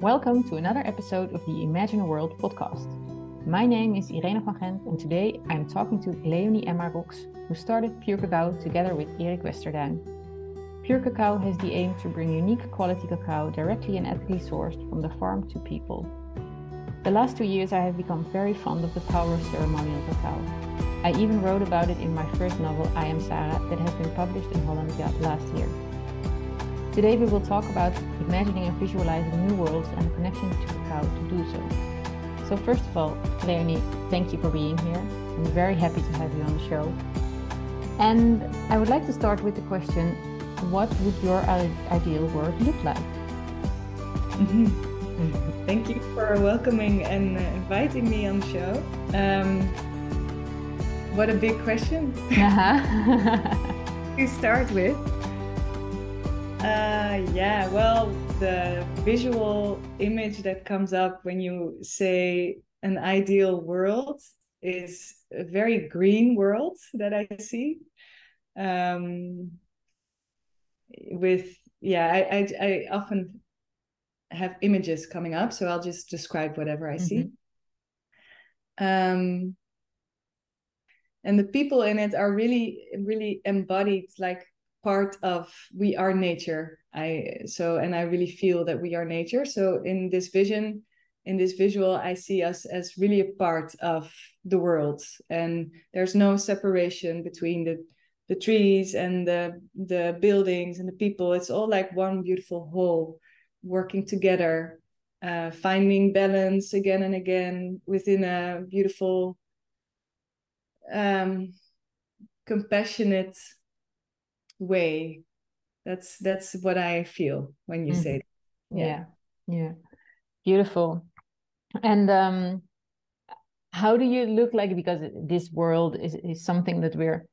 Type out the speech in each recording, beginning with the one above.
Welcome to another episode of the Imagine a World podcast. My name is Irene van Gent, and today I'm talking to Leonie Emma Roxs, who started Pure Kakaw together with Erik Westerduin. Pure Kakaw has the aim to bring unique quality cacao directly and ethically sourced from the farm to people. The last two years, I have become very fond of the power of ceremonial cacao. I even wrote about it in my first novel, I Am Sarah, that has been published in Holland last year. Today we will talk about imagining and visualizing new worlds and the connection to cacao to do so. So first of all, Leonie, thank you for being here. I'm very happy to have you on the show. And I would like to start with the question, what would your ideal world look like? Thank you for welcoming and inviting me on the show. Um, what a big question uh-huh. to start with. Uh, yeah, well, the visual image that comes up when you say an ideal world is a very green world that I see. Um, with yeah, I, I, I often have images coming up, so I'll just describe whatever I see. Mm-hmm. Um, and the people in it are really really embodied like part of we are nature. I so and i really feel that we are nature. So in this vision in this visual i see us as really a part of the world. And there's no separation between the the trees and the the buildings and the people. It's all like one beautiful whole working together uh, finding balance again and again within a beautiful um compassionate way. That's that's what i feel when you mm-hmm. say that. yeah. Yeah. Beautiful. And um how do you look like? Because this world is, is something that we're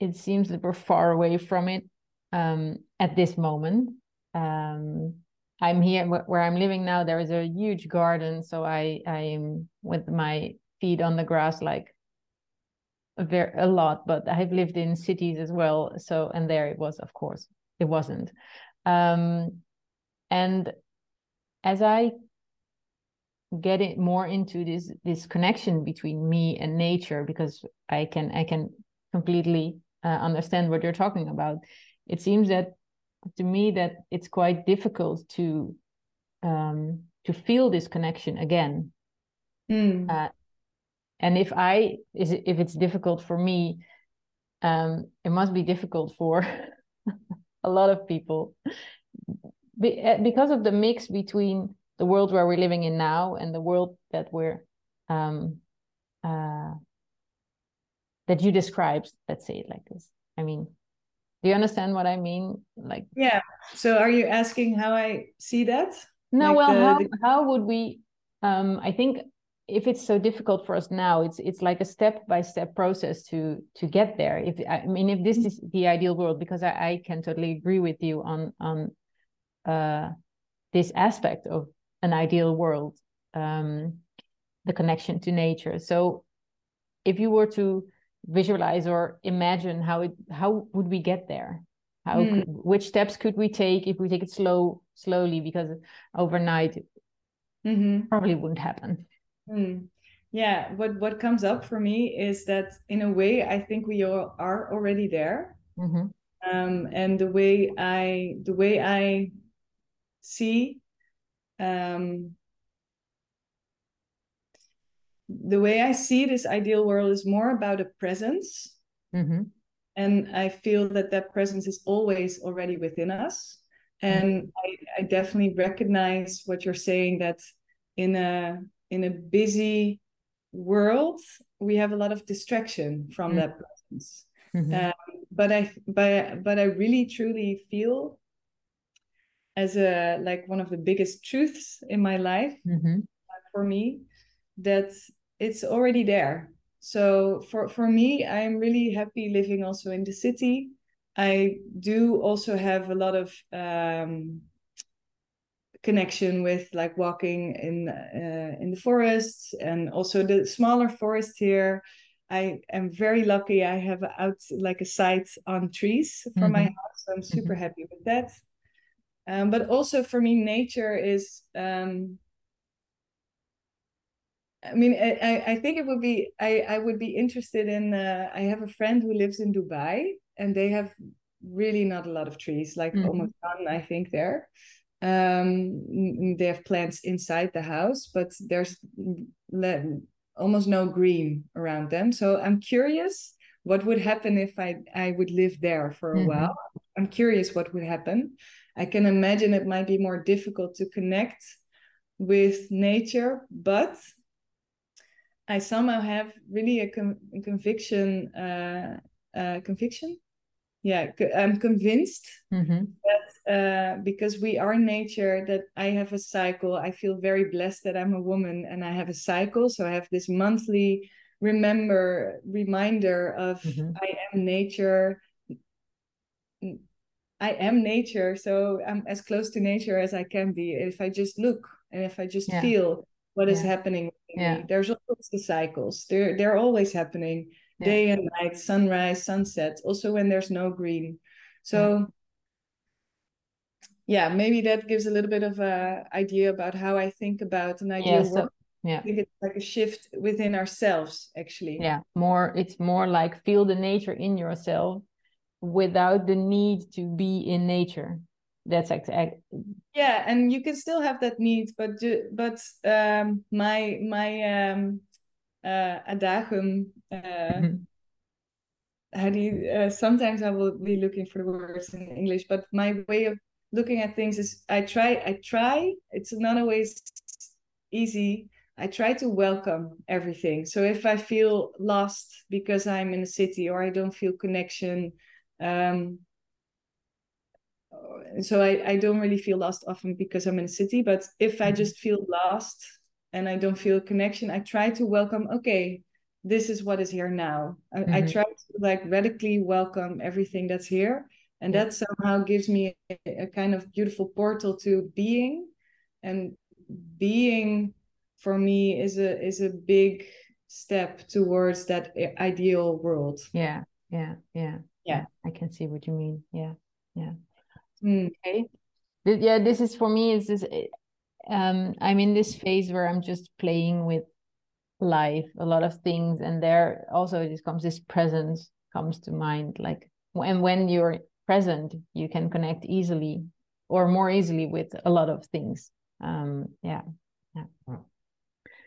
it seems that we're far away from it um at this moment. Um i'm here where i'm living now there is a huge garden. So i i'm with my feet on the grass like very a lot but i've lived in cities as well so and there it was of course it wasn't um and as i get it more into this this connection between me and nature because i can i can completely uh, understand what you're talking about it seems that to me that it's quite difficult to um to feel this connection again mm. uh, and if i is if it's difficult for me um it must be difficult for a lot of people. Be, eh, because of the mix between the world where we're living in now and the world that we're um uh that you described let's say it like this. I mean do you understand what i mean? Like yeah. So are you asking how i see that? No like well the, how, the... how would we um i think if it's so difficult for us now it's it's like a step by step process to to get there. If i mean if this is the ideal world because i, I can totally agree with you on on uh this aspect of an ideal world um the connection to nature. So if you were to visualize or imagine how it how would we get there? How mm. could, which steps could we take if we take it slow slowly? Because overnight mm-hmm. probably wouldn't happen Mm. Yeah, what what comes up for me is that in a way I think we all are already there, mm-hmm. um, and the way I the way I see um, the way I see this ideal world is more about a presence. Mm-hmm. And I feel that that presence is always already within us. And mm-hmm. I, I, definitely recognize what you're saying that in a in a busy world we have a lot of distraction from mm. that presence mm-hmm. um, but i but but i really truly feel as a like one of the biggest truths in my life mm-hmm. for me that it's already there so for for me i'm really happy living also in the city i do also have a lot of um, connection with like walking in uh, in the forests and also the smaller forest here i am very lucky i have out like a site on trees for mm-hmm. my house so i'm super mm-hmm. happy with that um, but also for me nature is um, I mean, I, I think it would be I, I would be interested in. Uh, I have a friend who lives in Dubai, and they have really not a lot of trees, like mm-hmm. almost none, I think there. Um, they have plants inside the house, but there's almost no green around them. So I'm curious what would happen if I I would live there for a mm-hmm. while. I'm curious what would happen. I can imagine it might be more difficult to connect with nature, but I somehow have really a, com- a conviction, uh, uh, conviction. Yeah, I'm convinced mm-hmm. that uh, because we are nature, that I have a cycle. I feel very blessed that I'm a woman and I have a cycle. So I have this monthly remember reminder of mm-hmm. I am nature. I am nature, so I'm as close to nature as I can be. If I just look and if I just yeah. feel what is yeah. happening yeah. there's always the cycles they're they're always happening yeah. day and night sunrise sunset also when there's no green. So yeah. yeah maybe that gives a little bit of a idea about how i think about an ideal yeah, so, yeah. I think it's like a shift within ourselves actually. Yeah more it's more like feel the nature in yourself without the need to be in nature. That's exact yeah and you can still have that need but but um my my um uh uh mm-hmm. how do you uh, sometimes i will be looking for the words in english but my way of looking at things is i try i try it's not always easy i try to welcome everything so if i feel lost because i'm in a city or i don't feel connection um so I, I don't really feel lost often because I'm in a city. But if I mm-hmm. just feel lost and I don't feel connection, I try to welcome, okay, this is what is here now. I, mm-hmm. I try to like radically welcome everything that's here. And yeah. that somehow gives me a, a kind of beautiful portal to being. And being for me is a is a big step towards that ideal world. Yeah, yeah, yeah. Yeah. I can see what you mean. Yeah. Yeah. Mm. Okay. Yeah, this is for me. Is this? Um, I'm in this phase where I'm just playing with life, a lot of things, and there also just comes this presence comes to mind. Like, and when you're present, you can connect easily or more easily with a lot of things. Um, yeah, yeah.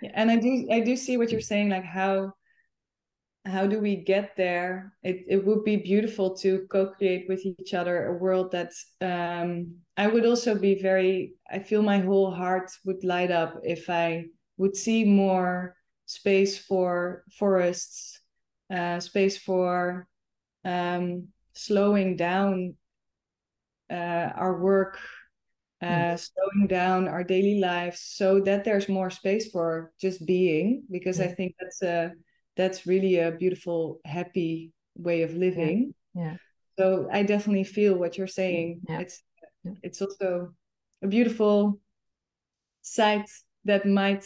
Yeah, and I do I do see what you're saying, like how how do we get there it, it would be beautiful to co-create with each other a world that um, i would also be very i feel my whole heart would light up if i would see more space for forests uh, space for um, slowing down uh, our work uh, mm. slowing down our daily lives so that there's more space for just being because mm. i think that's a that's really a beautiful happy way of living. Yeah, yeah. so i definitely feel what you're saying. Yeah. it's yeah. it's also a beautiful sight that might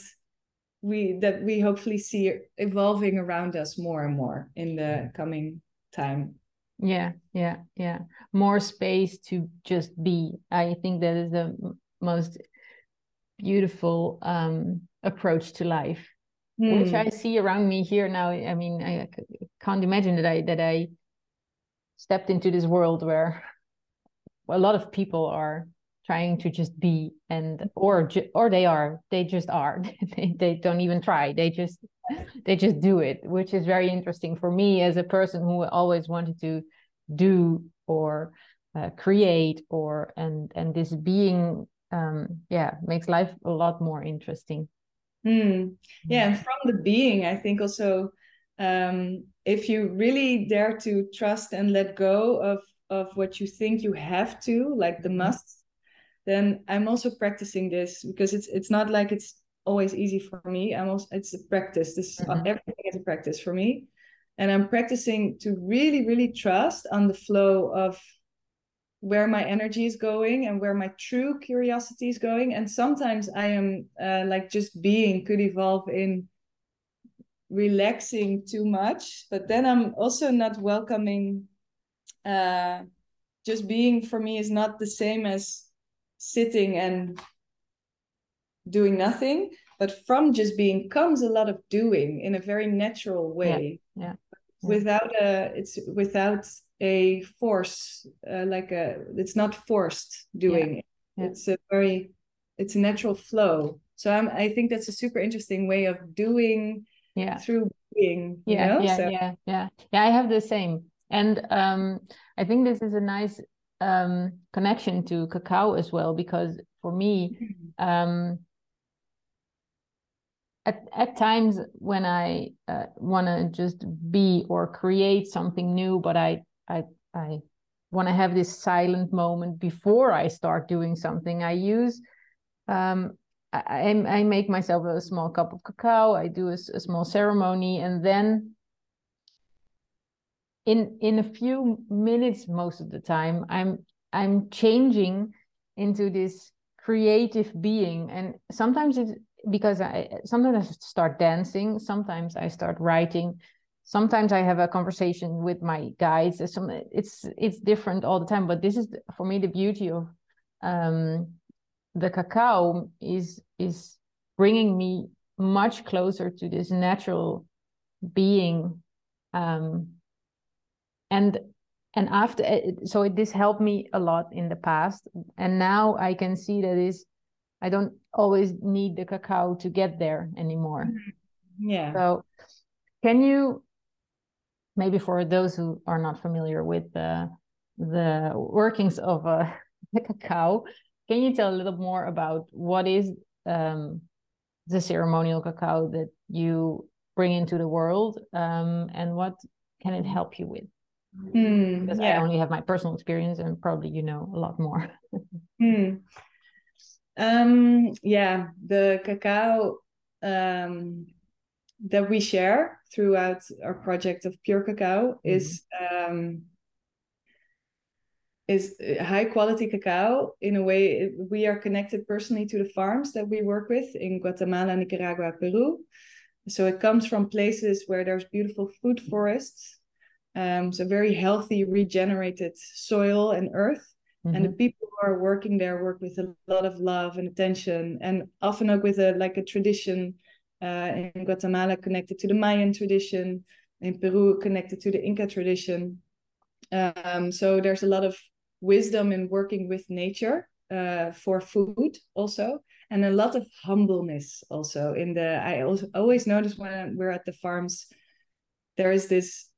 we that we hopefully see evolving around us more and more in the coming time. Yeah. Yeah. Yeah. More space to just be. I think that is the most beautiful um approach to life mm. which I see around me here now. I mean, I can't imagine that I that I stepped into this world where a lot of people are trying to just be and or or they are they just are they, they don't even try they just they just do it which is very interesting for me as a person who always wanted to do or uh, create or and and this being um yeah makes life a lot more interesting Mm. Yeah, and from the being, I think also um, if you really dare to trust and let go of of what you think you have to, like the mm-hmm. must, then I'm also practicing this because it's it's not like it's always easy for me. I'm also it's a practice. This mm-hmm. everything is a practice for me, and I'm practicing to really really trust on the flow of where my energy is going and where my true curiosity is going and sometimes i am uh, like just being could evolve in relaxing too much but then i'm also not welcoming uh just being for me is not the same as sitting and doing nothing but from just being comes a lot of doing in a very natural way yeah, yeah. without a it's without a force uh, like a it's not forced doing yeah. it's a very it's a natural flow so I'm, i think that's a super interesting way of doing yeah through being yeah know? yeah so, yeah yeah yeah i have the same and um i think this is a nice um connection to cacao as well because for me mm-hmm. um at, at times when I uh, want to just be or create something new, but I I I want to have this silent moment before I start doing something. I use um, I, I make myself a small cup of cacao. I do a, a small ceremony, and then in in a few minutes, most of the time, I'm I'm changing into this creative being, and sometimes it's because I sometimes I start dancing, sometimes I start writing, sometimes I have a conversation with my guides. It's it's different all the time, but this is for me the beauty of um, the cacao is is bringing me much closer to this natural being, um, and and after so it, this helped me a lot in the past, and now I can see that is I don't always need the cacao to get there anymore. Mm-hmm. Yeah. So, can you maybe for those who are not familiar with the the workings of uh, the cacao, can you tell a little more about what is um, the ceremonial cacao that you bring into the world, um, and what can it help you with? Mm, because yeah. I only have my personal experience, and probably you know a lot more. mm. Um, yeah, the cacao um, that we share throughout our project of Pure Kakaw mm-hmm. is um, is high quality cacao in a way we are connected personally to the farms that we work with in guatemala nicaragua peru so it comes from places where there's beautiful food forests um, so very healthy regenerated soil and earth Mm-hmm. And the mm-hmm. people who are working there work with a lot of love and attention, and often with a like a tradition in Guatemala connected to the Mayan tradition, in Peru connected to the Inca tradition. Um, so there's a lot of wisdom in working with nature uh, for food also, and a lot of humbleness also in the. I also always notice when we're at the farms, there is this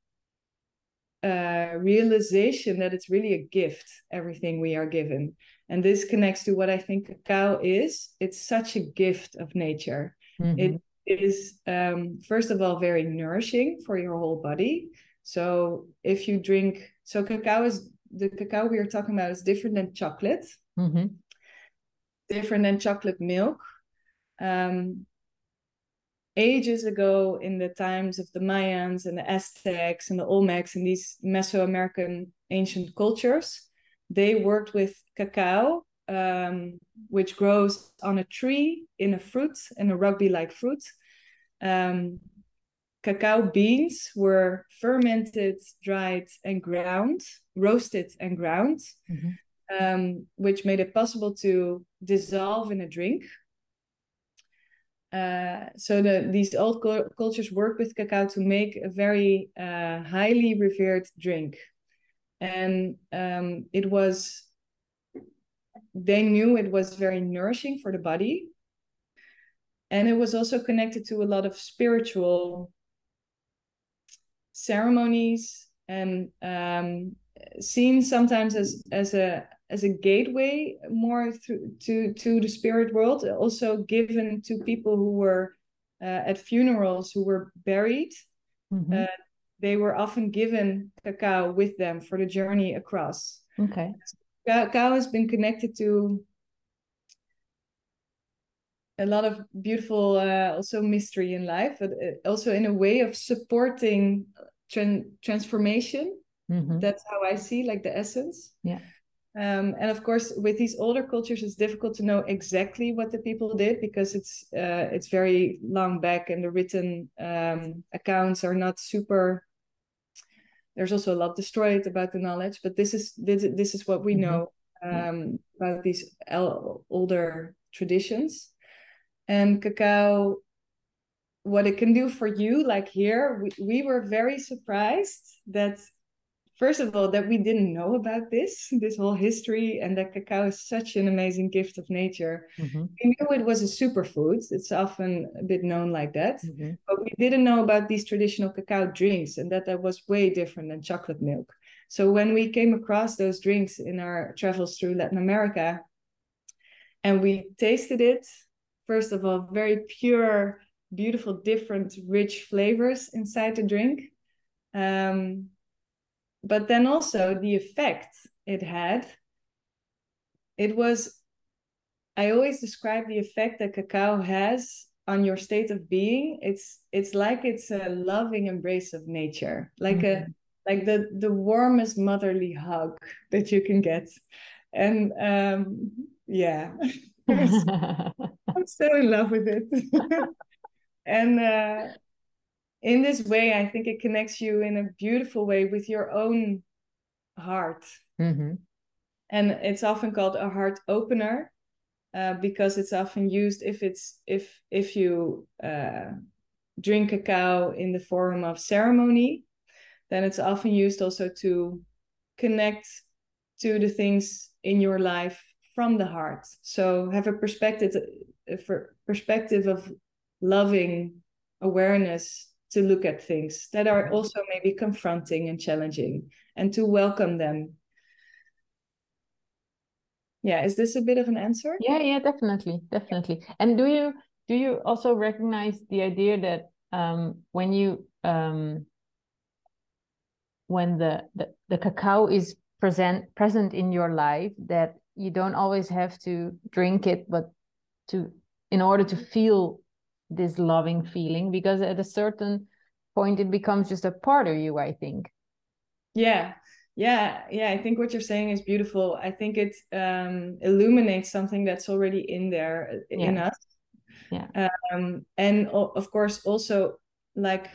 uh, realization that it's really a gift, everything we are given. And this connects to what I think cacao is. It's such a gift of nature. Mm-hmm. It is, um, first of all, very nourishing for your whole body. So if you drink, so cacao is the cacao we are talking about is different than chocolate, mm-hmm. different than chocolate milk. Um, ages ago in the times of the Mayans and the Aztecs and the Olmecs and these Mesoamerican ancient cultures, they worked with cacao, um, which grows on a tree in a fruit, in a rugby-like fruit. Um, cacao beans were fermented, dried, and ground, roasted and ground, mm-hmm. um, which made it possible to dissolve in a drink uh, so the, these old cultures work with cacao to make a very uh, highly revered drink and um, it was they knew it was very nourishing for the body. And it was also connected to a lot of spiritual ceremonies and um, seen sometimes as as a as a gateway more through to to the spirit world also given to people who were uh, at funerals who were buried. Mm-hmm. uh, they were often given cacao with them for the journey across. Okay cacao has been connected to a lot of beautiful uh, also mystery in life but uh, also in a way of supporting tran- transformation mm-hmm. that's how i see like the essence yeah um, and of course, with these older cultures, it's difficult to know exactly what the people did because it's uh, it's very long back, and the written um, accounts are not super. There's also a lot destroyed about the knowledge, but this is this, this is what we mm-hmm. know um, about these older traditions. And cacao, what it can do for you, like here, we, we were very surprised that first of all that we didn't know about this this whole history and that cacao is such an amazing gift of nature mm-hmm. we knew it was a superfood it's often a bit known like that mm-hmm. but we didn't know about these traditional cacao drinks and that that was way different than chocolate milk so when we came across those drinks in our travels through latin america and we tasted it first of all very pure beautiful different rich flavors inside the drink um, but then also the effect it had. It was i always describe the effect that cacao has on your state of being. It's it's like it's a loving embrace of nature like mm-hmm. a like the the warmest motherly hug that you can get. And um yeah. I'm still in love with it. And uh in this way, I think it connects you in a beautiful way with your own heart. Mm-hmm. And it's often called a heart opener uh, because it's often used if it's if if you uh, drink cacao in the form of ceremony, then it's often used also to connect to the things in your life from the heart. So have a perspective, a perspective of loving awareness to look at things that are mm-hmm. also maybe confronting and challenging and to welcome them. Yeah is this a bit of an answer? Yeah yeah definitely definitely. And do you do you also recognize the idea that um, when you um, when the, the the cacao is present present in your life that you don't always have to drink it but to in order to feel this loving feeling because at a certain point it becomes just a part of you i think. Yeah. Yeah. Yeah. I think what you're saying is beautiful. I think it um, illuminates something that's already in there uh, yeah. in us. Yeah. Um, and of course also like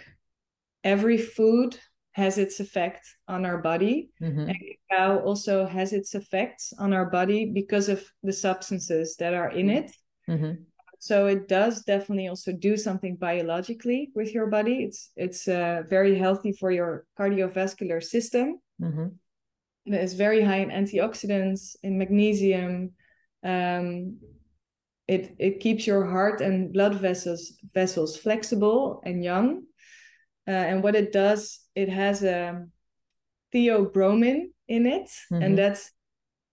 every food has its effect on our body. Mm-hmm. and cacao also has its effects on our body because of the substances that are in it. Mm-hmm so it does definitely also do something biologically with your body. It's it's uh, very healthy for your cardiovascular system. Mm-hmm. it's very high in antioxidants in magnesium um, it it keeps your heart and blood vessels vessels flexible and young. Uh, and what it does it has a theobromine in it. Mm-hmm. and that's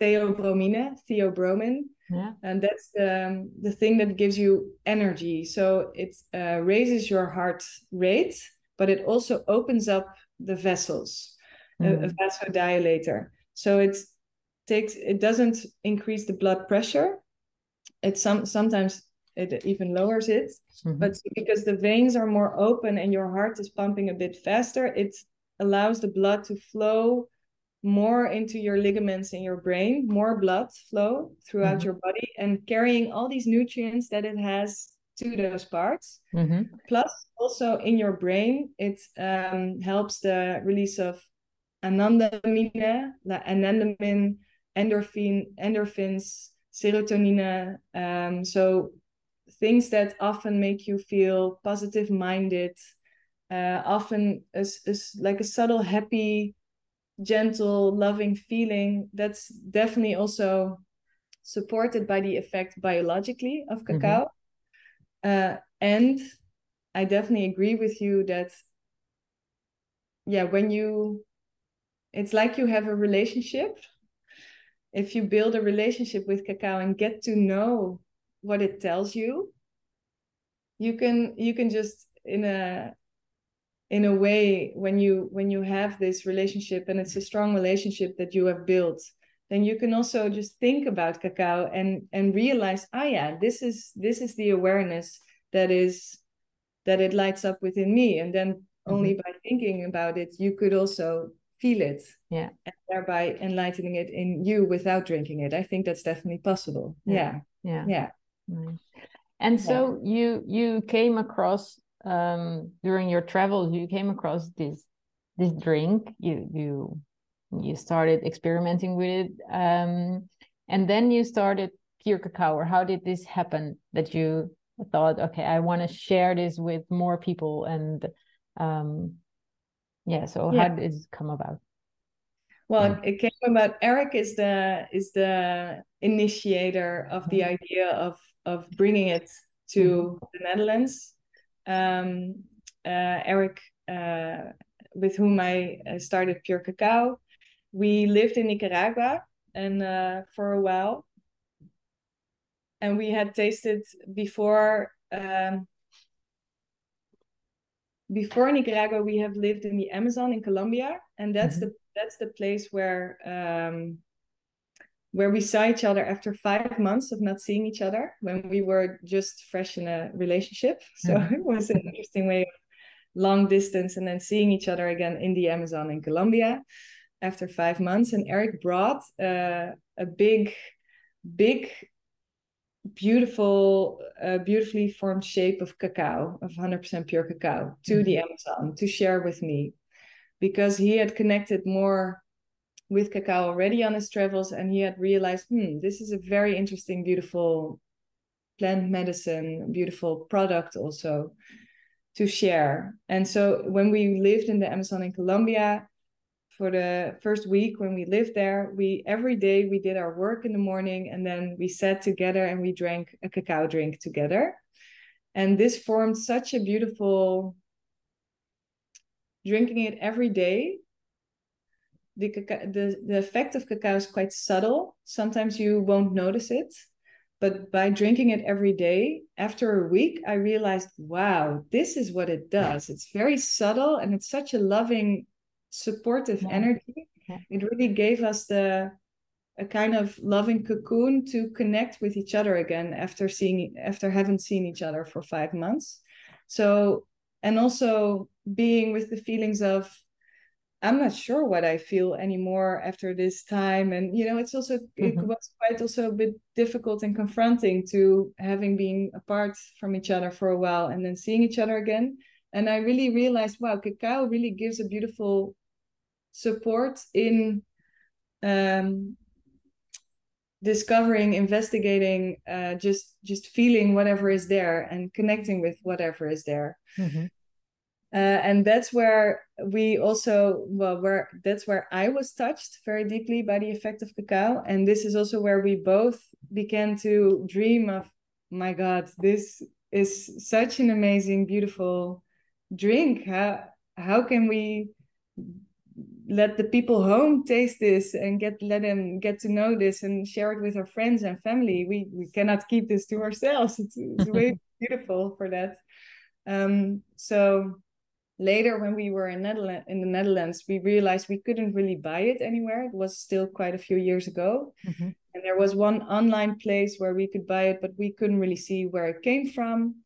theobromine theobromine yeah. and that's the the thing that gives you energy so it uh, raises your heart rate but it also opens up the vessels mm. a, a mm. vasodilator so it takes it doesn't increase the blood pressure it some sometimes it even lowers it mm-hmm. but because the veins are more open and your heart is pumping a bit faster it allows the blood to flow more into your ligaments in your brain, more blood flow throughout mm-hmm. your body, and carrying all these nutrients that it has to those parts. Mm-hmm. Plus, also in your brain, it um, helps the release of anandamine, anandamine, endorphin, endorphins, serotonin. Um, so things that often make you feel positive minded, uh, often is, is like a subtle happy gentle, loving feeling, that's definitely also supported by the effect biologically of mm-hmm. cacao. Mm-hmm. Uh, and I definitely agree with you that, yeah, when you, it's like you have a relationship. If you build a relationship with cacao and get to know what it tells you, you can you can just in a in a way when you when you have this relationship and it's a strong relationship that you have built then you can also just think about cacao and and realize ah yeah this is this is the awareness that is that it lights up within me. And then mm-hmm. only by thinking about it you could also feel it yeah. and thereby enlightening it in you without drinking it. I think that's definitely possible. Yeah. Yeah. Yeah, yeah. and so yeah. you you came across um, during your travels you came across this this drink you you you started experimenting with it um, and then you started Pure Kakaw or how did this happen that you thought okay i want to share this with more people and um, yeah so yeah. how did it come about well it came about Erik is the is the initiator of the mm-hmm. idea of of bringing it to mm-hmm. the netherlands um, uh, Erik uh, with whom i uh, started Pure Kakaw. We lived in nicaragua and uh, for a while. And we had tasted before um, before Nicaragua, we have lived in the Amazon in Colombia, and that's mm-hmm. the that's the place where um, where we saw each other after five months of not seeing each other when we were just fresh in a relationship. So mm-hmm. it was an interesting way of long distance and then seeing each other again in the Amazon in Colombia after five months. And Erik brought uh, a big, big beautiful, uh, beautifully formed shape of cacao, of 100% pure cacao, to mm-hmm. the Amazon to share with me because he had connected more with cacao already on his travels and he had realized, hmm, this is a very interesting, beautiful plant medicine, beautiful product also to share. And so when we lived in the Amazon in Colombia, for the first week when we lived there we every day we did our work in the morning and then we sat together and we drank a cacao drink together and this formed such a beautiful drinking it every day the, the, the effect of cacao is quite subtle sometimes you won't notice it but by drinking it every day after a week i realized wow this is what it does it's very subtle and it's such a loving supportive yeah. energy. Yeah. It really gave us the a kind of loving cocoon to connect with each other again after seeing after having seen each other for five months. So and also being with the feelings of I'm not sure what I feel anymore after this time. And you know, it's also mm-hmm. it was quite also a bit difficult and confronting to having been apart from each other for a while and then seeing each other again. And I really realized, wow, cacao really gives a beautiful support in um, discovering investigating uh, just just feeling whatever is there and connecting with whatever is there mm-hmm. Uh, and that's where we also well where that's where i was touched very deeply by the effect of cacao. And this is also where we both began to dream of my god this is such an amazing beautiful drink. How how can we let the people home taste this and get let them get to know this and share it with our friends and family? We we cannot keep this to ourselves. It's, it's way beautiful for that. Um so later when we were in netherlands in the netherlands we realized we couldn't really buy it anywhere it was still quite a few years ago mm-hmm. and there was one online place where we could buy it but we couldn't really see where it came from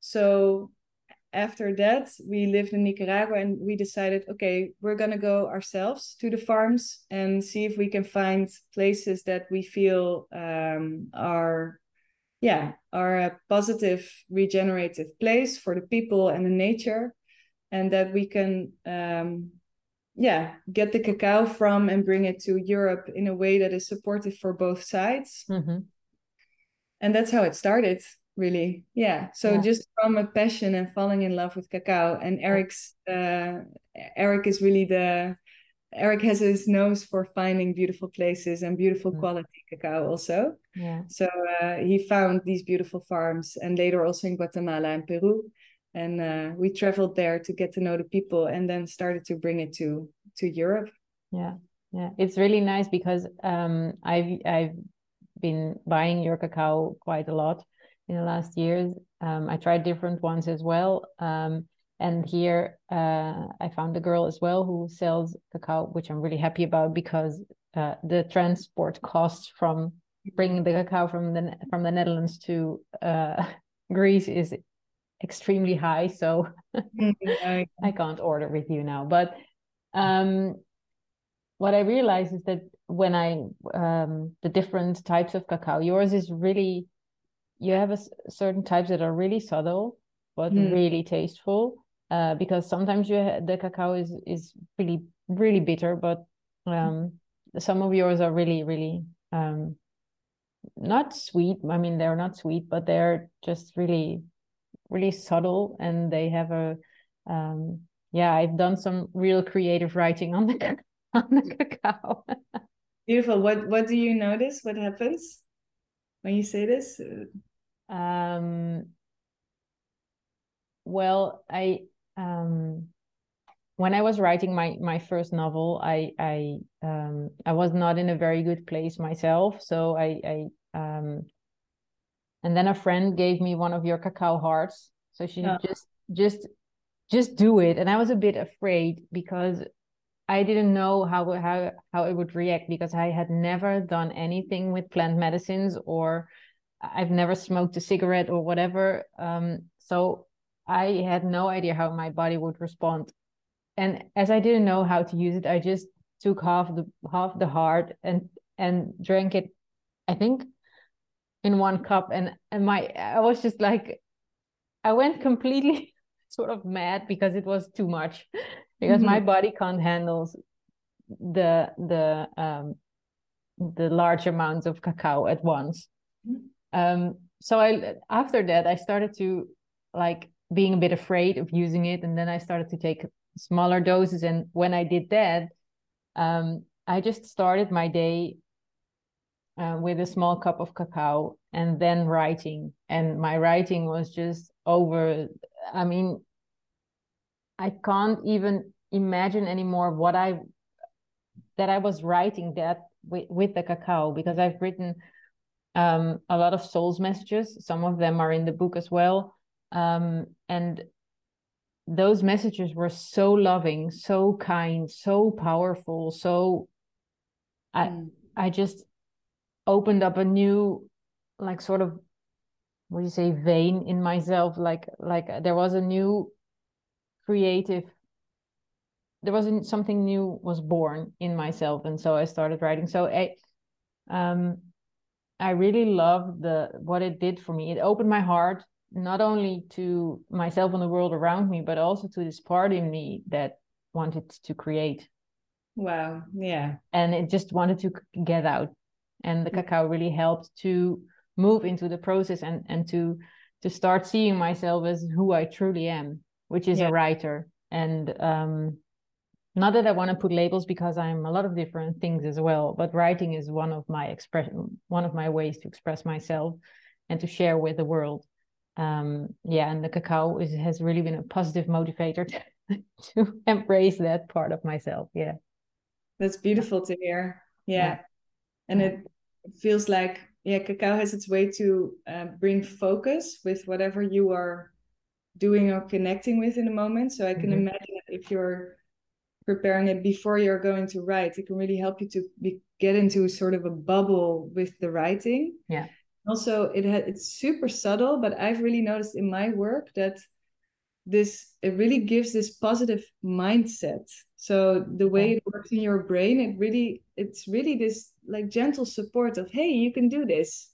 so after that, we lived in Nicaragua and we decided, okay, we're going to go ourselves to the farms and see if we can find places that we feel um, are, yeah, are a positive regenerative place for the people and the nature. And that we can, um, yeah, get the cacao from and bring it to Europe in a way that is supportive for both sides. Mm-hmm. And that's how it started really yeah so yeah. just from a passion and falling in love with cacao and Erik's uh Erik is really the Erik has his nose for finding beautiful places and beautiful mm. quality cacao also yeah so uh, he found these beautiful farms and later also in guatemala and peru and uh, we traveled there to get to know the people and then started to bring it to to europe yeah yeah it's really nice because um i've i've been buying your cacao quite a lot in the last years. Um, I tried different ones as well. Um, and here uh, I found a girl as well who sells cacao, which I'm really happy about because uh, the transport costs from bringing the cacao from the from the Netherlands to uh, Greece is extremely high. So. I can't order with you now. But um, what I realize is that when I um, the different types of cacao, yours is really you have a certain types that are really subtle but mm. really tasteful uh, because sometimes you the cacao is is really really bitter but Um, some of yours are really, really um, not sweet. I mean, they're not sweet, but they're just really, really subtle, and they have a. Um, yeah, I've done some real creative writing on the on the cacao. Beautiful. What What do you notice? What happens when you say this? Um. Well, I um when I was writing my my first novel, I I um I was not in a very good place myself. So I I um and then a friend gave me one of your cacao hearts. So she oh. just just just do it. And I was a bit afraid because I didn't know how how how it would react because I had never done anything with plant medicines or I've never smoked a cigarette or whatever. Um, so I had no idea how my body would respond and as I didn't know how to use it, I just took half the half the heart and and drank it. I think in one cup, and and my I was just like, I went completely sort of mad because it was too much, because mm-hmm. my body can't handle the the um the large amounts of cacao at once. Mm-hmm. Um, so I after that I started to like being a bit afraid of using it, and then I started to take smaller doses. And when I did that, um, I just started my day uh, with a small cup of cacao and then writing. And my writing was just over. I mean, I can't even imagine anymore what I that I was writing that with, with the cacao because I've written um, a lot of souls messages. Some of them are in the book as well. Um, and those messages were so loving, so kind, so powerful. So I mm. I just opened up a new like sort of what do you say vein in myself like like there was a new creative there wasn't something new was born in myself and so i started writing so i um i really loved the what it did for me it opened my heart not only to myself and the world around me, but also to this part in me that wanted to create. Wow. Yeah. And it just wanted to get out. And the cacao really helped to move into the process and, and to to start seeing myself as who I truly am, which is yeah. a writer. And um not that I want to put labels because I'm a lot of different things as well, but writing is one of my expression one of my ways to express myself and to share with the world um, yeah, and the cacao is, has really been a positive motivator to, to embrace that part of myself. Yeah, that's beautiful to hear. Yeah, yeah. And it feels like yeah, cacao has its way to uh, bring focus with whatever you are doing or connecting with in the moment. So I can mm-hmm. imagine if you're preparing it before you're going to write, it can really help you to be, get into sort of a bubble with the writing. Yeah also it ha- it's super subtle but i've really noticed in my work that this it really gives this positive mindset so the way it works in your brain it really it's really this like gentle support of hey you can do this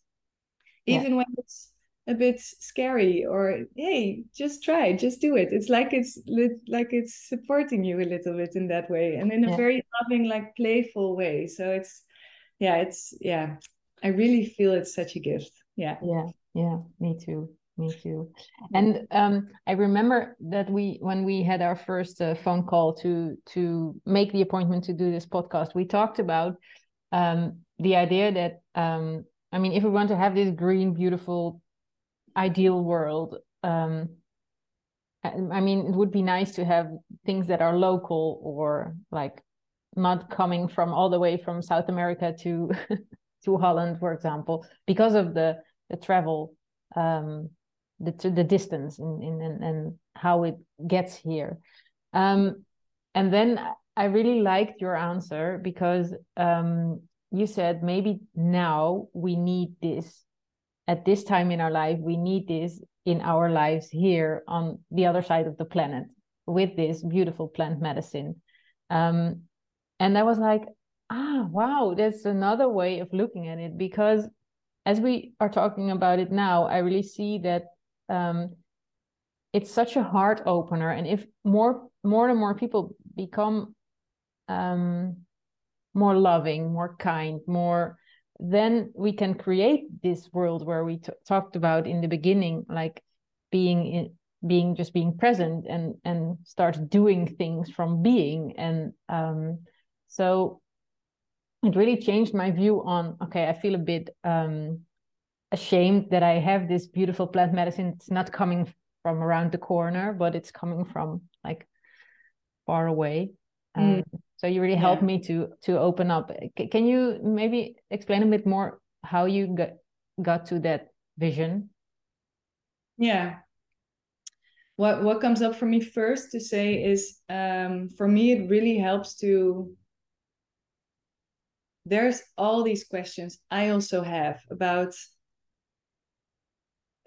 even yeah. when it's a bit scary or hey just try just do it it's like it's like it's supporting you a little bit in that way and in a yeah. very loving like playful way so it's yeah it's yeah I really feel it's such a gift. Yeah. Yeah. Yeah. Me too. Me too. And um, I remember that we, when we had our first uh, phone call to to make the appointment to do this podcast, we talked about um, the idea that um, I mean, if we want to have this green, beautiful, ideal world, um, I mean, it would be nice to have things that are local or like not coming from all the way from South America to to Holland, for example, because of the the travel, the the distance in, in and, and how it gets here. Um, and then I really liked your answer because um, you said maybe now we need this at this time in our life. We need this in our lives here on the other side of the planet with this beautiful plant medicine. Um, and I was like, ah wow that's another way of looking at it because as we are talking about it now i really see that um, it's such a heart opener. And if more more and more people become um, more loving more kind more then we can create this world where we talked about in the beginning like being in, being just being present and and start doing things from being. And um so it really changed my view on okay i feel a bit um ashamed that i have this beautiful plant medicine. It's not coming from around the corner but it's coming from like far away. Um, mm. so you really yeah. helped me to to open up. C- can you maybe explain a bit more how you got got to that vision? Yeah. What what comes up for me first to say is um, for me it really helps to there's all these questions i also have about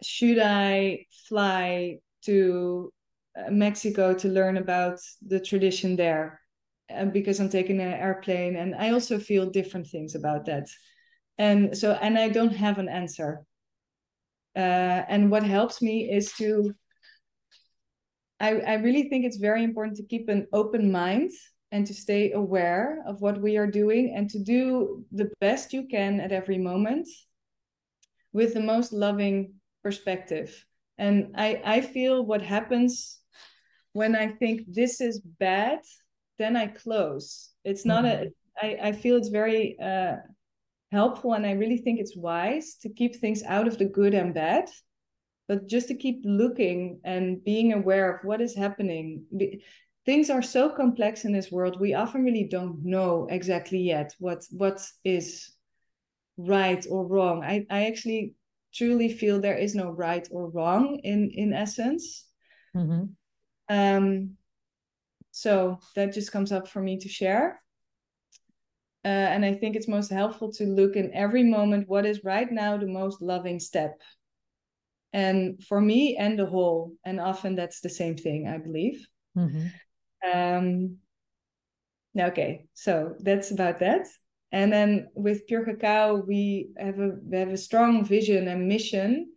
should i fly to uh, mexico to learn about the tradition there? Uh, because i'm taking an airplane and i also feel different things about that. And so and i don't have an answer. Uh, and what helps me is to I, I really think it's very important to keep an open mind and to stay aware of what we are doing and to do the best you can at every moment with the most loving perspective. And I, I feel what happens when I think this is bad, then I close. It's not mm-hmm. a, I, I feel it's very uh, helpful and I really think it's wise to keep things out of the good and bad but just to keep looking and being aware of what is happening things are so complex in this world we often really don't know exactly yet what what is right or wrong i i actually truly feel there is no right or wrong in in essence. Mm-hmm. um so that just comes up for me to share. Uh, and i think it's most helpful to look in every moment what is right now the most loving step? And for me and the whole and often that's the same thing i believe. Mm-hmm. um okay so that's about that and then with Pure Kakaw we have a we have a strong vision and mission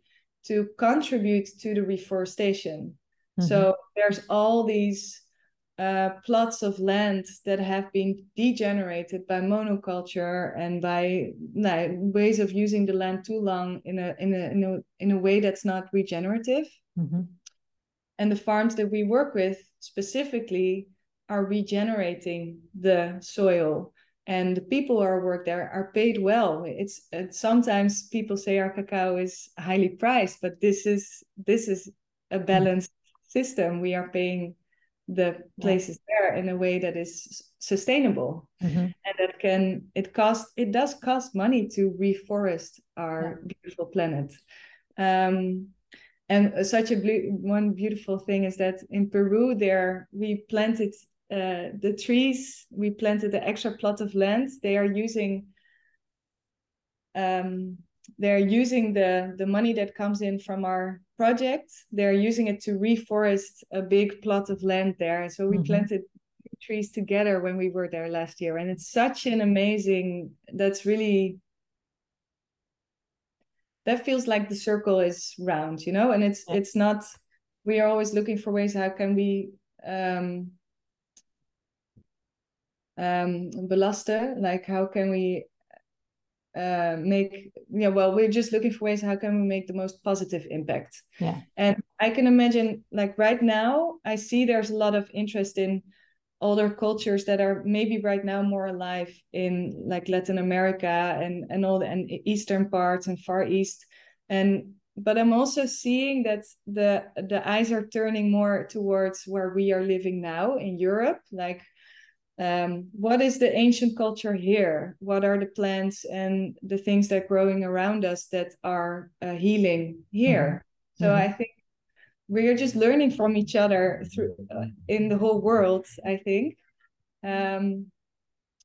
to contribute to the reforestation mm-hmm. so there's all these uh, plots of land that have been degenerated by monoculture and by ways of using the land too long in a in a in a, in a way that's not regenerative. Mm-hmm. And the farms that we work with specifically are regenerating the soil and the people who are work there are paid well it's sometimes people say our cacao is highly priced but this is this is a mm-hmm. balanced mm-hmm. system we are paying the places yeah. there in a way that is sustainable mm-hmm. and that can it cost it does cost money to reforest our yeah. beautiful planet um, and such a blue, one beautiful thing is that in peru there we planted uh, the trees we planted the extra plot of land. They are using um, they're using the the money that comes in from our project. They're using it to reforest a big plot of land there. So we mm-hmm. planted trees together when we were there last year. And it's such an amazing that's really that feels like the circle is round you know? And it's yeah. it's not we are always looking for ways how can we um um belasten like how can we uh, make yeah well we're just looking for ways how can we make the most positive impact. Yeah. And i can imagine like right now i see there's a lot of interest in older cultures that are maybe right now more alive in like latin america and and all the and eastern parts and far east. And but i'm also seeing that the the eyes are turning more towards where we are living now in europe. Like um, what is the ancient culture here? What are the plants and the things that are growing around us that are uh, healing here? Mm-hmm. So mm-hmm. I think we are just learning from each other through uh, in the whole world. I think um,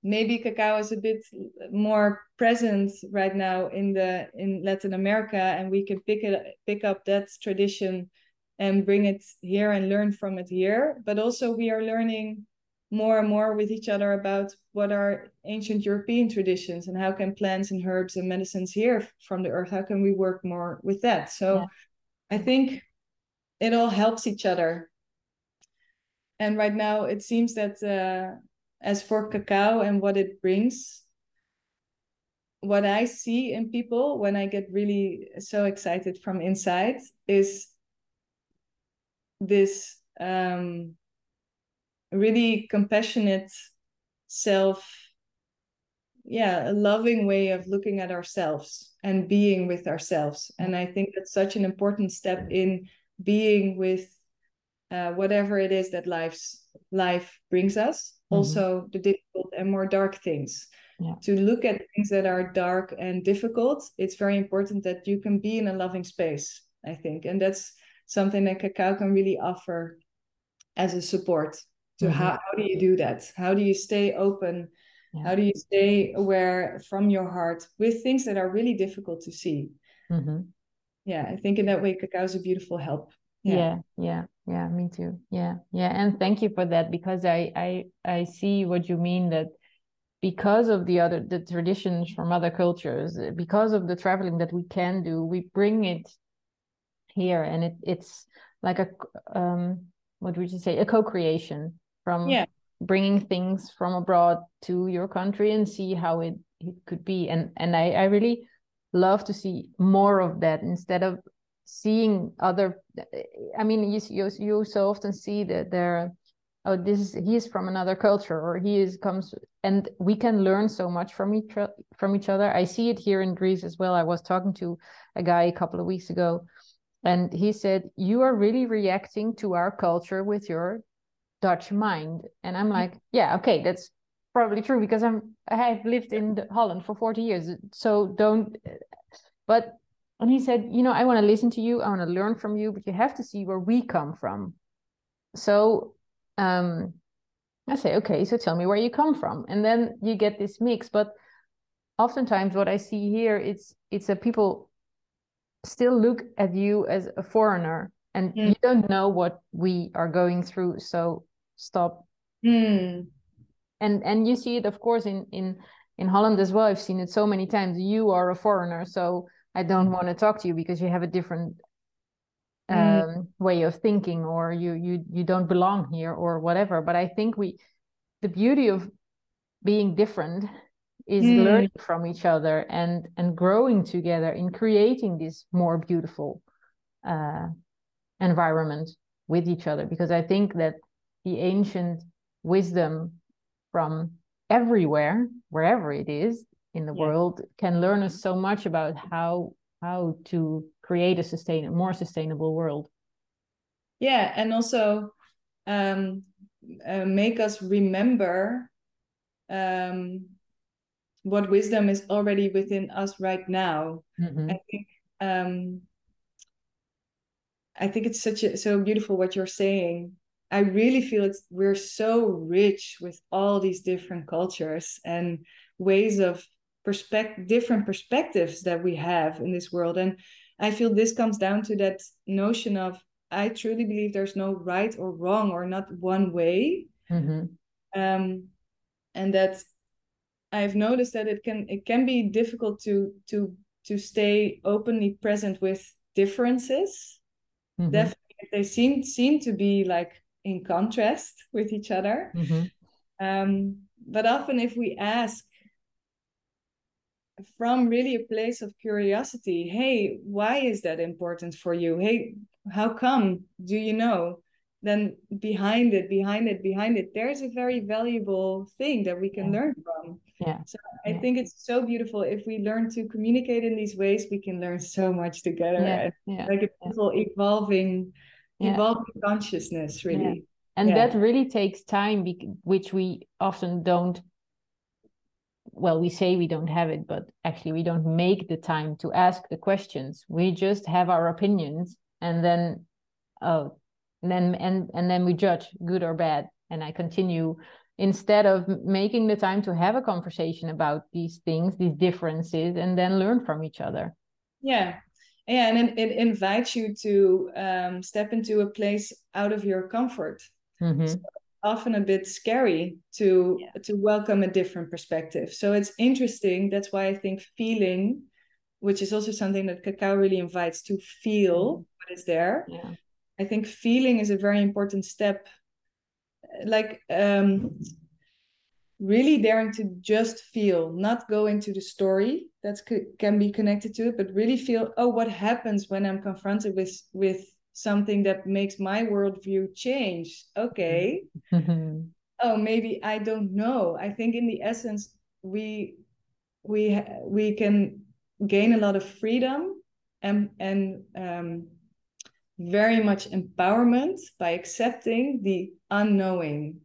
maybe cacao is a bit more present right now in the in Latin America, and we can pick it pick up that tradition and bring it here and learn from it here. But also we are learning more and more with each other about what are ancient European traditions and how can plants and herbs and medicines here from the earth, how can we work more with that? So yeah. I think it all helps each other. And right now it seems that uh, as for cacao and what it brings, what I see in people when I get really so excited from inside is this um, really compassionate self yeah a loving way of looking at ourselves and being with ourselves. And i think that's such an important step in being with uh, whatever it is that life's life brings us. Mm-hmm. also the difficult and more dark things. Yeah. to look at things that are dark and difficult it's very important that you can be in a loving space i think. And that's something that cacao can really offer as a support to mm-hmm. how, how do you do that how do you stay open yeah. how do you stay aware from your heart with things that are really difficult to see mm-hmm. yeah i think in that way cacao is a beautiful help yeah. yeah yeah yeah me too yeah yeah and thank you for that because i i i see what you mean that because of the other the traditions from other cultures because of the traveling that we can do we bring it here and it it's like a um what would you say a co-creation from yeah. bringing things from abroad to your country and see how it, it could be. And and I, I really love to see more of that instead of seeing other i mean you, you, you so often see that there oh this is he's from another culture or he is comes and we can learn so much from each from each other. I see it here in greece as well. I was talking to a guy a couple of weeks ago and he said you are really reacting to our culture with your dutch mind. And i'm like yeah okay that's probably true because i'm i have lived in holland for 40 years. So don't but and he said you know i want to listen to you. I want to learn from you but you have to see where we come from. So um i say okay so tell me where you come from. And then you get this mix but oftentimes what i see here it's it's a people still look at you as a foreigner and mm. you don't know what we are going through. So stop mm. and and you see it of course in in in holland as well i've seen it so many times you are a foreigner so i don't want to talk to you because you have a different mm. um, way of thinking or you you you don't belong here or whatever but i think we the beauty of being different is mm. learning from each other and and growing together in creating this more beautiful uh, environment with each other because i think that the ancient wisdom from everywhere wherever it is in the yeah. world can learn us so much about how how to create a sustain more sustainable world yeah and also um, uh, make us remember um, what wisdom is already within us right now. Mm-hmm. I think um, I think it's such a so beautiful what you're saying. I really feel it's we're so rich with all these different cultures and ways of perspective different perspectives that we have in this world. And I feel this comes down to that notion of I truly believe there's no right or wrong or not one way. Mm-hmm. Um, and that I've noticed that it can it can be difficult to to to stay openly present with differences. Mm-hmm. Definitely, they seem seem to be like in contrast with each other. Mm-hmm. Um, but often, if we ask from really a place of curiosity, hey, why is that important for you? Hey, how come? Do you know? then behind it behind it behind it there's a very valuable thing that we can yeah. learn from yeah so i yeah. think it's so beautiful if we learn to communicate in these ways we can learn so much together yeah. yeah. like a beautiful evolving evolving consciousness really. And that really takes time which we often don't well we say we don't have it but actually we don't make the time to ask the questions. We just have our opinions and then oh and then and and then we judge good or bad and i continue. Instead of making the time to have a conversation about these things these differences and then learn from each other. Yeah yeah and it, it invites you to um, step into a place out of your comfort mm-hmm. so often a bit scary to yeah. to welcome a different perspective so it's interesting that's why i think feeling which is also something that cacao really invites to feel mm-hmm. what is there yeah. I think feeling is a very important step. Like um, really daring to just feel not go into the story that can be connected to it but really feel oh what happens when i'm confronted with with something that makes my worldview change okay mm-hmm. oh maybe i don't know i think in the essence we we we can gain a lot of freedom and and um, very much empowerment by accepting the unknowing.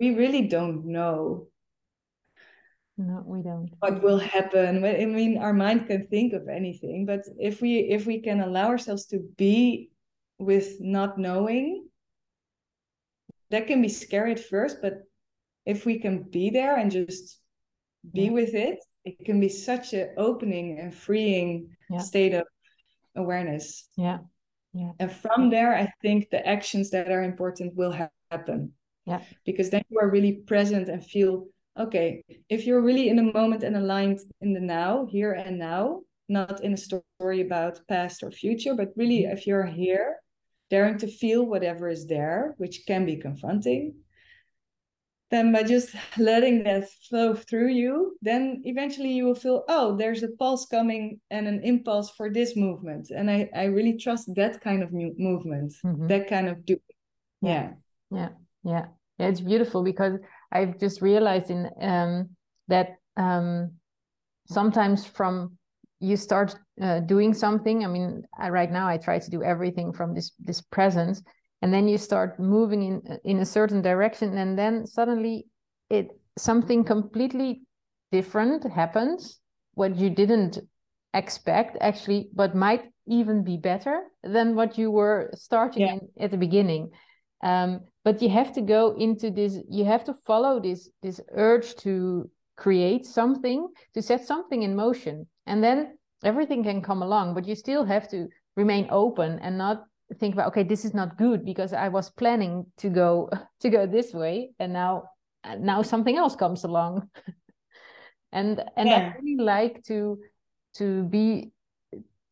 We really don't know. No, we don't. What will happen? I mean, our mind can think of anything, but if we if we can allow ourselves to be with not knowing, that can be scary at first, but if we can be there and just be yeah. with it, it can be such an opening and freeing yeah. state of awareness. Yeah. Yeah. And from there, I think the actions that are important will ha- happen. Yeah. Because then you are really present and feel, okay, if you're really in the moment and aligned in the now, here and now, not in a story about past or future, but really mm-hmm. if you're here, daring to feel whatever is there, which can be confronting, then by just letting that flow through you then eventually you will feel oh there's a pulse coming and an impulse for this movement and i i really trust that kind of movement mm-hmm. that kind of do yeah yeah yeah yeah yeah it's beautiful because i've just realized in um that um sometimes from you start uh, doing something i mean I, right now i try to do everything from this this presence and then you start moving in in a certain direction and then suddenly it something completely different happens what you didn't expect actually but might even be better than what you were starting yeah. in, at the beginning um, but you have to go into this you have to follow this this urge to create something to set something in motion and then everything can come along but you still have to remain open and not think about okay this is not good because i was planning to go to go this way and now now something else comes along and and yeah. i really like to to be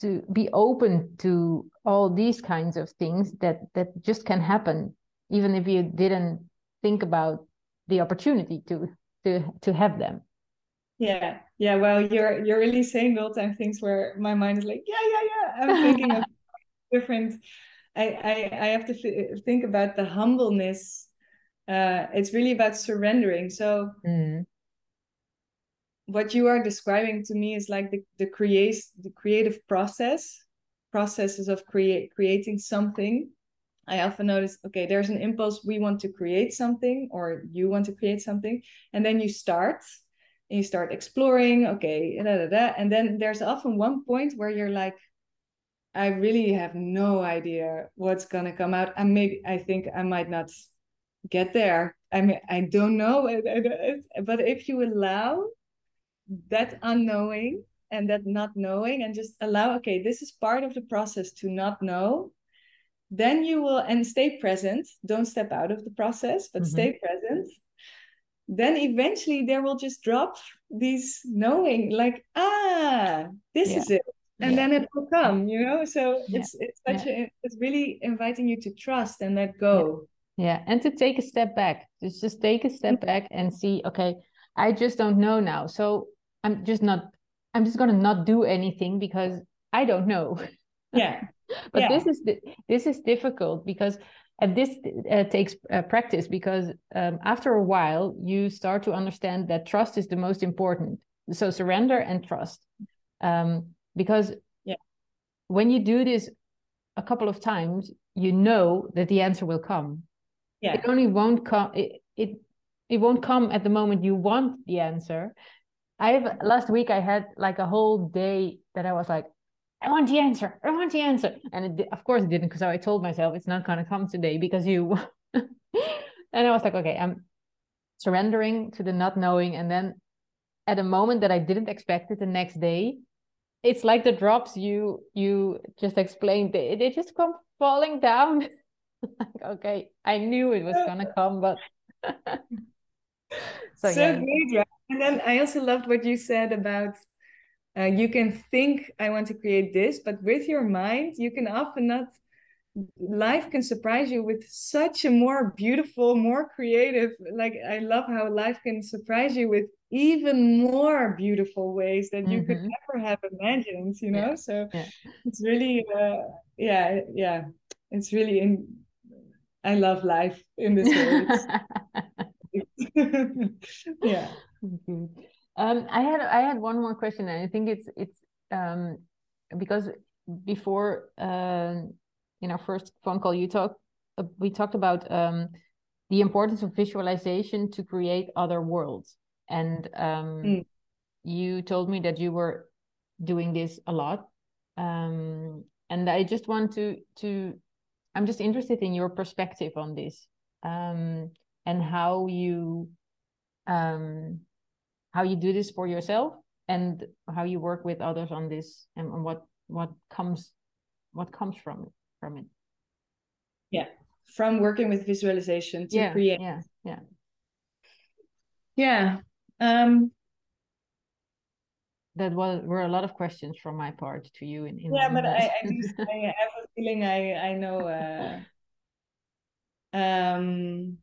to be open to all these kinds of things that that just can happen even if you didn't think about the opportunity to to to have them yeah yeah well you're you're really saying all time things where my mind is like yeah yeah yeah i'm thinking of different I, I, I have to think about the humbleness. Uh, it's really about surrendering. So, mm. what you are describing to me is like the the create the creative process, processes of create creating something. I often notice, okay, there's an impulse. We want to create something, or you want to create something, and then you start, and you start exploring. Okay, da, da, da, and then there's often one point where you're like, I really have no idea what's gonna come out. And maybe I think I might not get there. I mean, I don't know. But if you allow that unknowing and that not knowing, and just allow, okay, this is part of the process to not know, then you will and stay present. Don't step out of the process, but mm-hmm. stay present. Then eventually there will just drop these knowing, like, ah, this yeah. is it and yeah. then it will come you know so yeah. it's it's such a it's really inviting you to trust and let go yeah and to take a step back just just take a step mm-hmm. back and see okay i just don't know now so i'm just not i'm just gonna not do anything because i don't know yeah but this is this is difficult because and this uh, takes uh, practice because um, after a while you start to understand that trust is the most important. So surrender and trust. Um, because yeah. when you do this a couple of times you know that the answer will come. Yeah. It only won't come it, it it won't come at the moment you want the answer. I have last week i had like a whole day that i was like i want the answer. I want the answer. And it, of course it didn't because i told myself it's not going to come today because you and i was like okay i'm surrendering to the not knowing. And then at a moment that i didn't expect it the next day it's like the drops you you just explained they, they just come falling down. Like okay i knew it was gonna come but so, so yeah. great and then i also loved what you said about uh, you can think i want to create this but with your mind you can often not life can surprise you with such a more beautiful more creative like i love how life can surprise you with even more beautiful ways that you mm-hmm. could never have imagined you know yeah. so yeah. it's really uh, yeah yeah it's really in i love life in this way yeah mm-hmm. Um i had i had one more question and i think it's it's um because before um in our first phone call, you talked uh, we talked about um, the importance of visualization to create other worlds, and um, mm. you told me that you were doing this a lot. Um, and I just want to to I'm just interested in your perspective on this um, and how you um, how you do this for yourself and how you work with others on this and, and what what comes what comes from it from it. Yeah. From working with visualization to yeah, create. yeah yeah. Yeah um that was were a lot of questions from my part to you in, in yeah but I, I, do, I have a feeling i i know uh um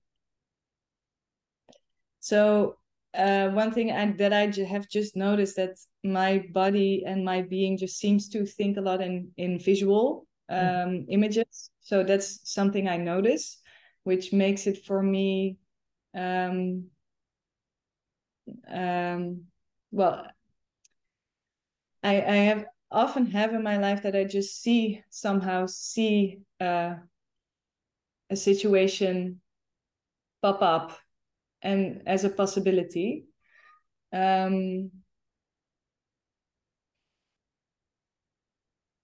so uh, one thing I, that I have just noticed that my body and my being just seems to think a lot in in visual Mm. um, images. So that's something I notice, which makes it for me. Um, um, well, I, I have often have in my life that I just see somehow see uh, a situation pop up and as a possibility. Um,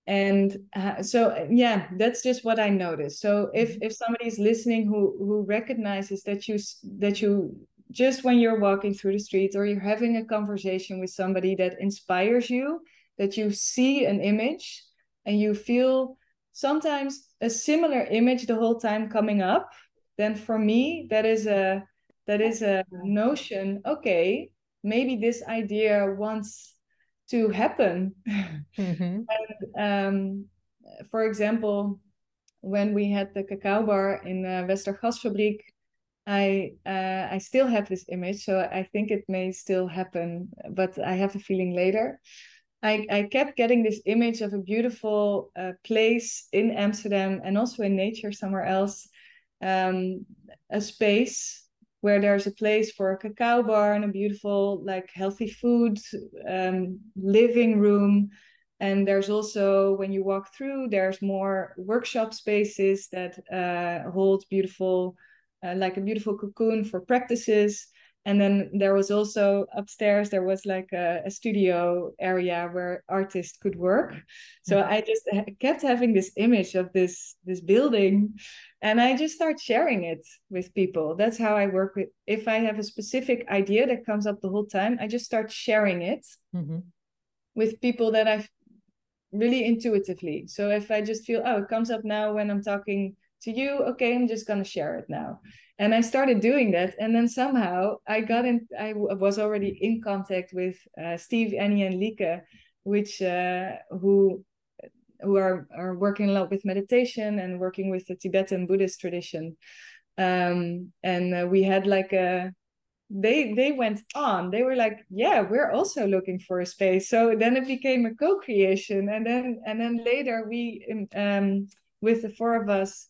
and uh, so yeah that's just what i noticed so if mm-hmm. if somebody's listening who who recognizes that you that you just when you're walking through the street or you're having a conversation with somebody that inspires you that you see an image and you feel sometimes a similar image the whole time coming up then for me that is a that is a notion okay maybe this idea wants to happen. Mm-hmm. and, um, for example, when we had the cacao bar in uh, Westergasfabriek, I uh, I still have this image, so I think it may still happen, but I have a feeling later. I, I kept getting this image of a beautiful uh, place in Amsterdam and also in nature somewhere else, um, a space where there's a place for a cacao bar and a beautiful like healthy food um, living room. And there's also when you walk through there's more workshop spaces that uh, hold beautiful uh, like a beautiful cocoon for practices. And then there was also upstairs there was like a, a, studio area where artists could work. So mm-hmm. i just kept having this image of this this building and i just start sharing it with people. That's how i work with if i have a specific idea that comes up the whole time i just start sharing it mm-hmm. with people that i really intuitively. So if i just feel oh it comes up now when i'm talking to you okay i'm just going to share it now. And i started doing that and then somehow i got in i was already in contact with uh, steve annie and lika which uh, who who are, are working a lot with meditation and working with the tibetan buddhist tradition. Um, and uh, we had like a they they went on. They were like yeah we're also looking for a space. So then it became a co-creation. And then and then later we um with the four of us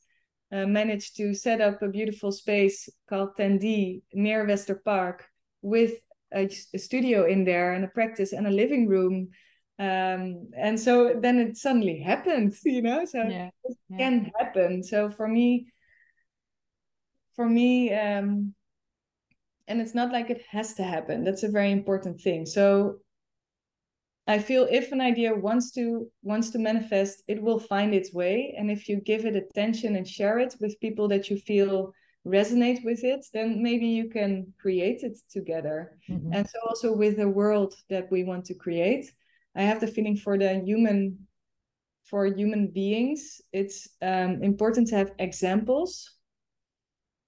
uh, managed to set up a beautiful space called Tendi near Wester Park with a, a, studio in there and a practice and a living room. Um, and so then it suddenly happened, you know, so yeah. it yeah. can happen. So for me, for me, um, and it's not like it has to happen. That's a very important thing. So I feel if an idea wants to wants to manifest, it will find its way. And if you give it attention and share it with people that you feel resonate with it, then maybe you can create it together. Mm-hmm. And so also with the world that we want to create, I have the feeling for the human for human beings, it's um, important to have examples.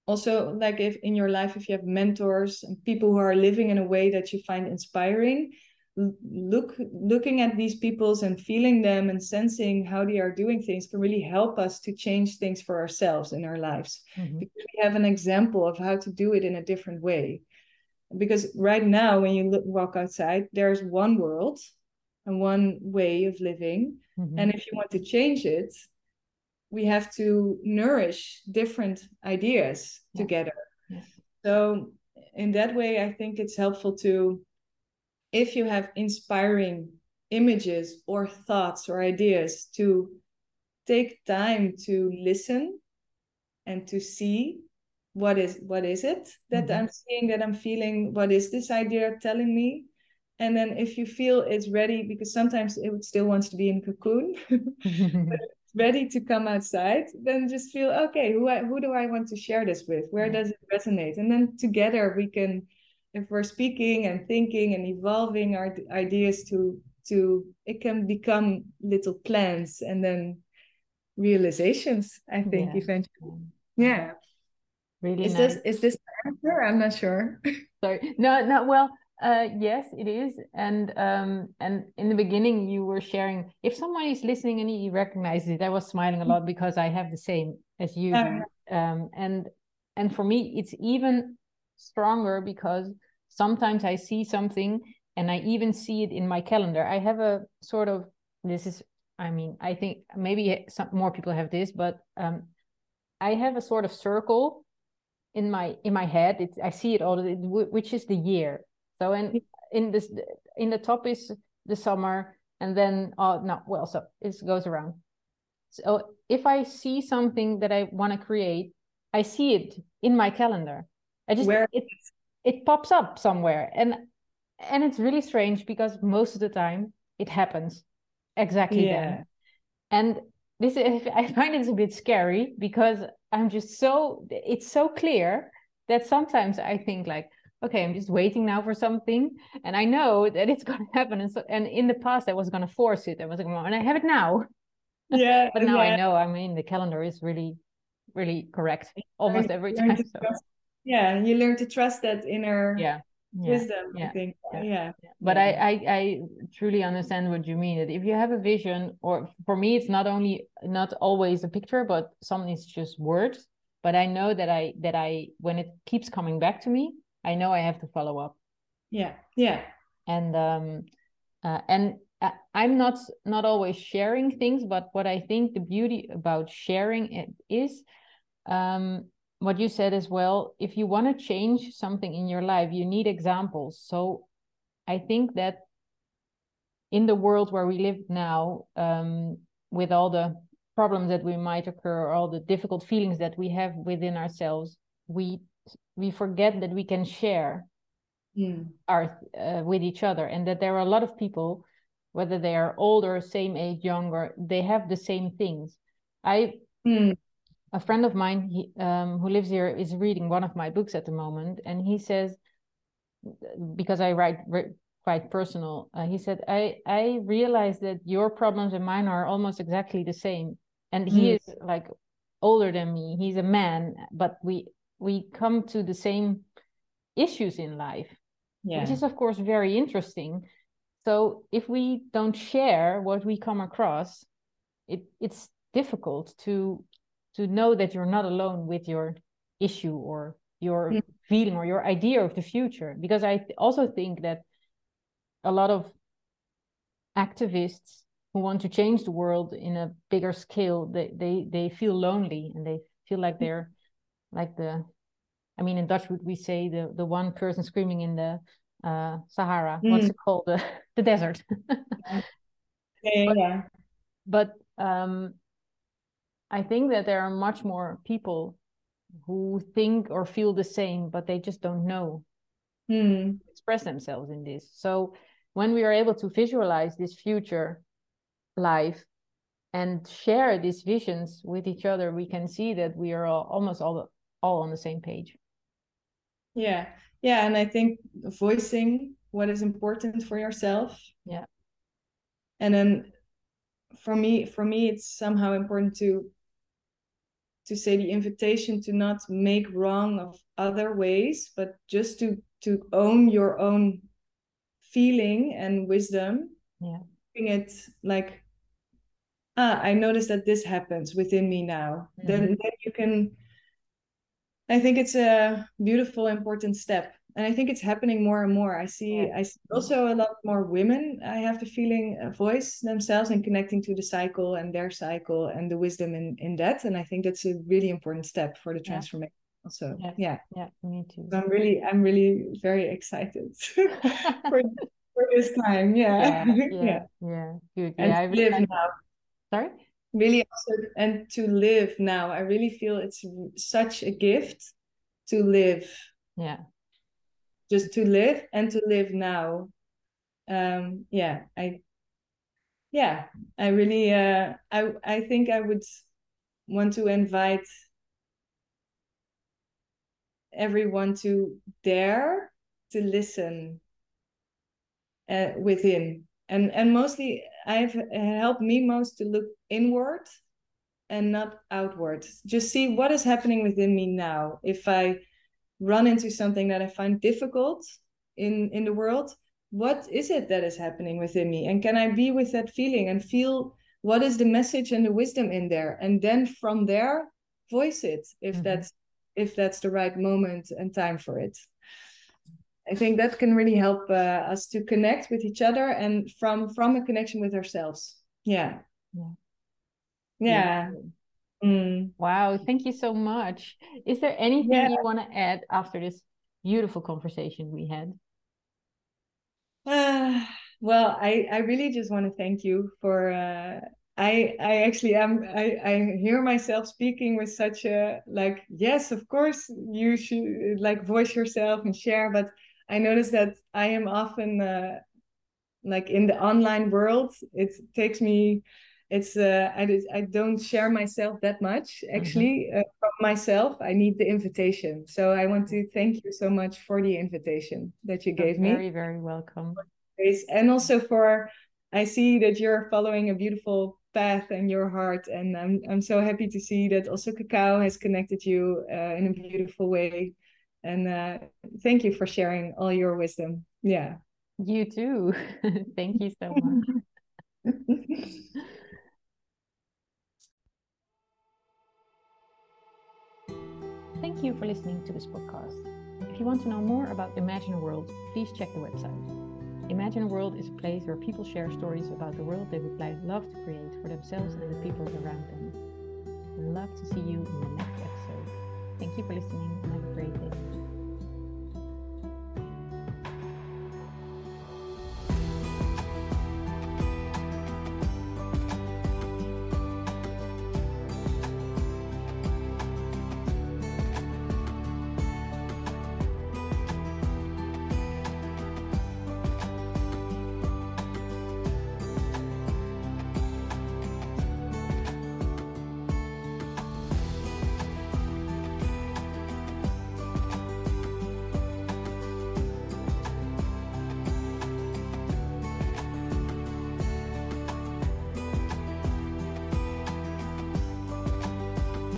Also, like if in your life, if you have mentors and people who are living in a way that you find inspiring, look looking at these peoples and feeling them and sensing how they are doing things can really help us to change things for ourselves in our lives mm-hmm. because we have an example of how to do it in a different way because right now when you look, walk outside there's one world and one way of living mm-hmm. and if you want to change it we have to nourish different ideas yeah. together so in that way i think it's helpful to if you have inspiring images or thoughts or ideas to take time to listen and to see what is what is it that mm-hmm. i'm seeing that i'm feeling what is this idea telling me and then if you feel it's ready because sometimes it still wants to be in cocoon ready to come outside then just feel okay who I, who do i want to share this with? Where does it resonate? And then together we can if we're speaking and thinking and evolving our ideas to to it can become little plans and then realizations i think yeah. eventually. Yeah. Really is nice. this is this answer? I'm not sure. Sorry. No no well uh yes it is and um and in the beginning you were sharing if someone is listening and he recognizes it i was smiling a lot because i have the same as you uh, um and and for me it's even stronger because sometimes I see something and I even see it in my calendar. I have a sort of this is I mean I think maybe some more people have this, but um, I have a sort of circle in my in my head. It's I see it all, which is the year. So in in this in the top is the summer, and then oh no, well, so it goes around. So if I see something that I want to create, I see it in my calendar. I just Where? it's it pops up somewhere and and it's really strange because most of the time it happens exactly yeah. then and this is, i find it's a bit scary because i'm just so it's so clear that sometimes i think like okay i'm just waiting now for something and i know that it's going to happen and so and in the past i was going to force it i was like and i have it now yeah but now yeah. i know i mean the calendar is really really correct almost every time so yeah you learn to trust that inner yeah, yeah. wisdom yeah. i think yeah, yeah. but I, I i truly understand what you mean that if you have a vision or for me it's not only not always a picture but some is just words but i know that i that i when it keeps coming back to me i know i have to follow up. Yeah yeah. And um uh, and uh, i'm not not always sharing things but what i think the beauty about sharing it is um what you said as well if you want to change something in your life you need examples. So i think that in the world where we live now um, with all the problems that we might occur or all the difficult feelings that we have within ourselves we we forget that we can share mm. our uh, with each other and that there are a lot of people whether they are older same age younger they have the same things i mm a friend of mine he, um, who lives here is reading one of my books at the moment, and he says, because I write quite personal, uh, he said, I I realize that your problems and mine are almost exactly the same, and he mm. is like older than me. He's a man, but we we come to the same issues in life, yeah. which is of course very interesting. So if we don't share what we come across, it it's difficult to to know that you're not alone with your issue or your mm. feeling or your idea of the future because i th- also think that a lot of activists who want to change the world in a bigger scale they they, they feel lonely and they feel like they're like the i mean in dutch would we say the the one person screaming in the uh sahara mm. what's it called the, the desert yeah, yeah, but, yeah. but um I think that there are much more people who think or feel the same, but they just don't know mm. express themselves in this. So when we are able to visualize this future life and share these visions with each other, we can see that we are all, almost all all on the same page. Yeah, yeah, and I think voicing what is important for yourself. Yeah, and then for me, for me, it's somehow important to to say the invitation to not make wrong of other ways but just to to own your own feeling and wisdom yeah it like ah i notice that this happens within me now mm-hmm. then, then you can i think it's a beautiful important step and i think it's happening more and more. I see yeah. i see also a lot more women i have the feeling uh, voice themselves and connecting to the cycle and their cycle and the wisdom in in that and i think that's a really important step for the transformation yeah. also. Yeah. Yeah. Yeah me too. So i'm really i'm really very excited for, for this time. Yeah. Yeah yeah, yeah. good and yeah, I live now. Sorry really also and to live now. I really feel it's such a gift to live. Yeah. Just to live and to live now. Um yeah i yeah i really uh i i think i would want to invite everyone to dare to listen uh, within. And and mostly i've helped me most to look inward and not outward just see what is happening within me now if i run into something that I find difficult in in the world, what is it that is happening within me? And can I be with that feeling and feel what is the message and the wisdom in there? And then from there, voice it if mm-hmm. that's if that's the right moment and time for it. I think that can really help uh, us to connect with each other and from from a connection with ourselves. Yeah. Yeah. yeah. yeah. Mm. Wow, thank you so much. Is there anything yeah. you want to add after this beautiful conversation we had? Uh, well, I, I really just want to thank you for uh, I I actually am I, I hear myself speaking with such a like yes of course you should like voice yourself and share but I notice that I am often uh, like in the online world. It takes me it's uh, I, I don't share myself that much mm-hmm. actually mm-hmm. uh, from myself. I need the invitation. So i want to thank you so much for the invitation that you gave very, me. very very welcome. And also for i see that you're following a beautiful path and your heart and i'm, I'm so happy to see that also cacao has connected you uh, in a beautiful way and uh, thank you for sharing all your wisdom yeah you too thank you so much Thank you for listening to this podcast. If you want to know more about Imagine a World, please check the website. Imagine a World is a place where people share stories about the world they would love to create for themselves and the people around them. I'd love to see you in the next episode. Thank you for listening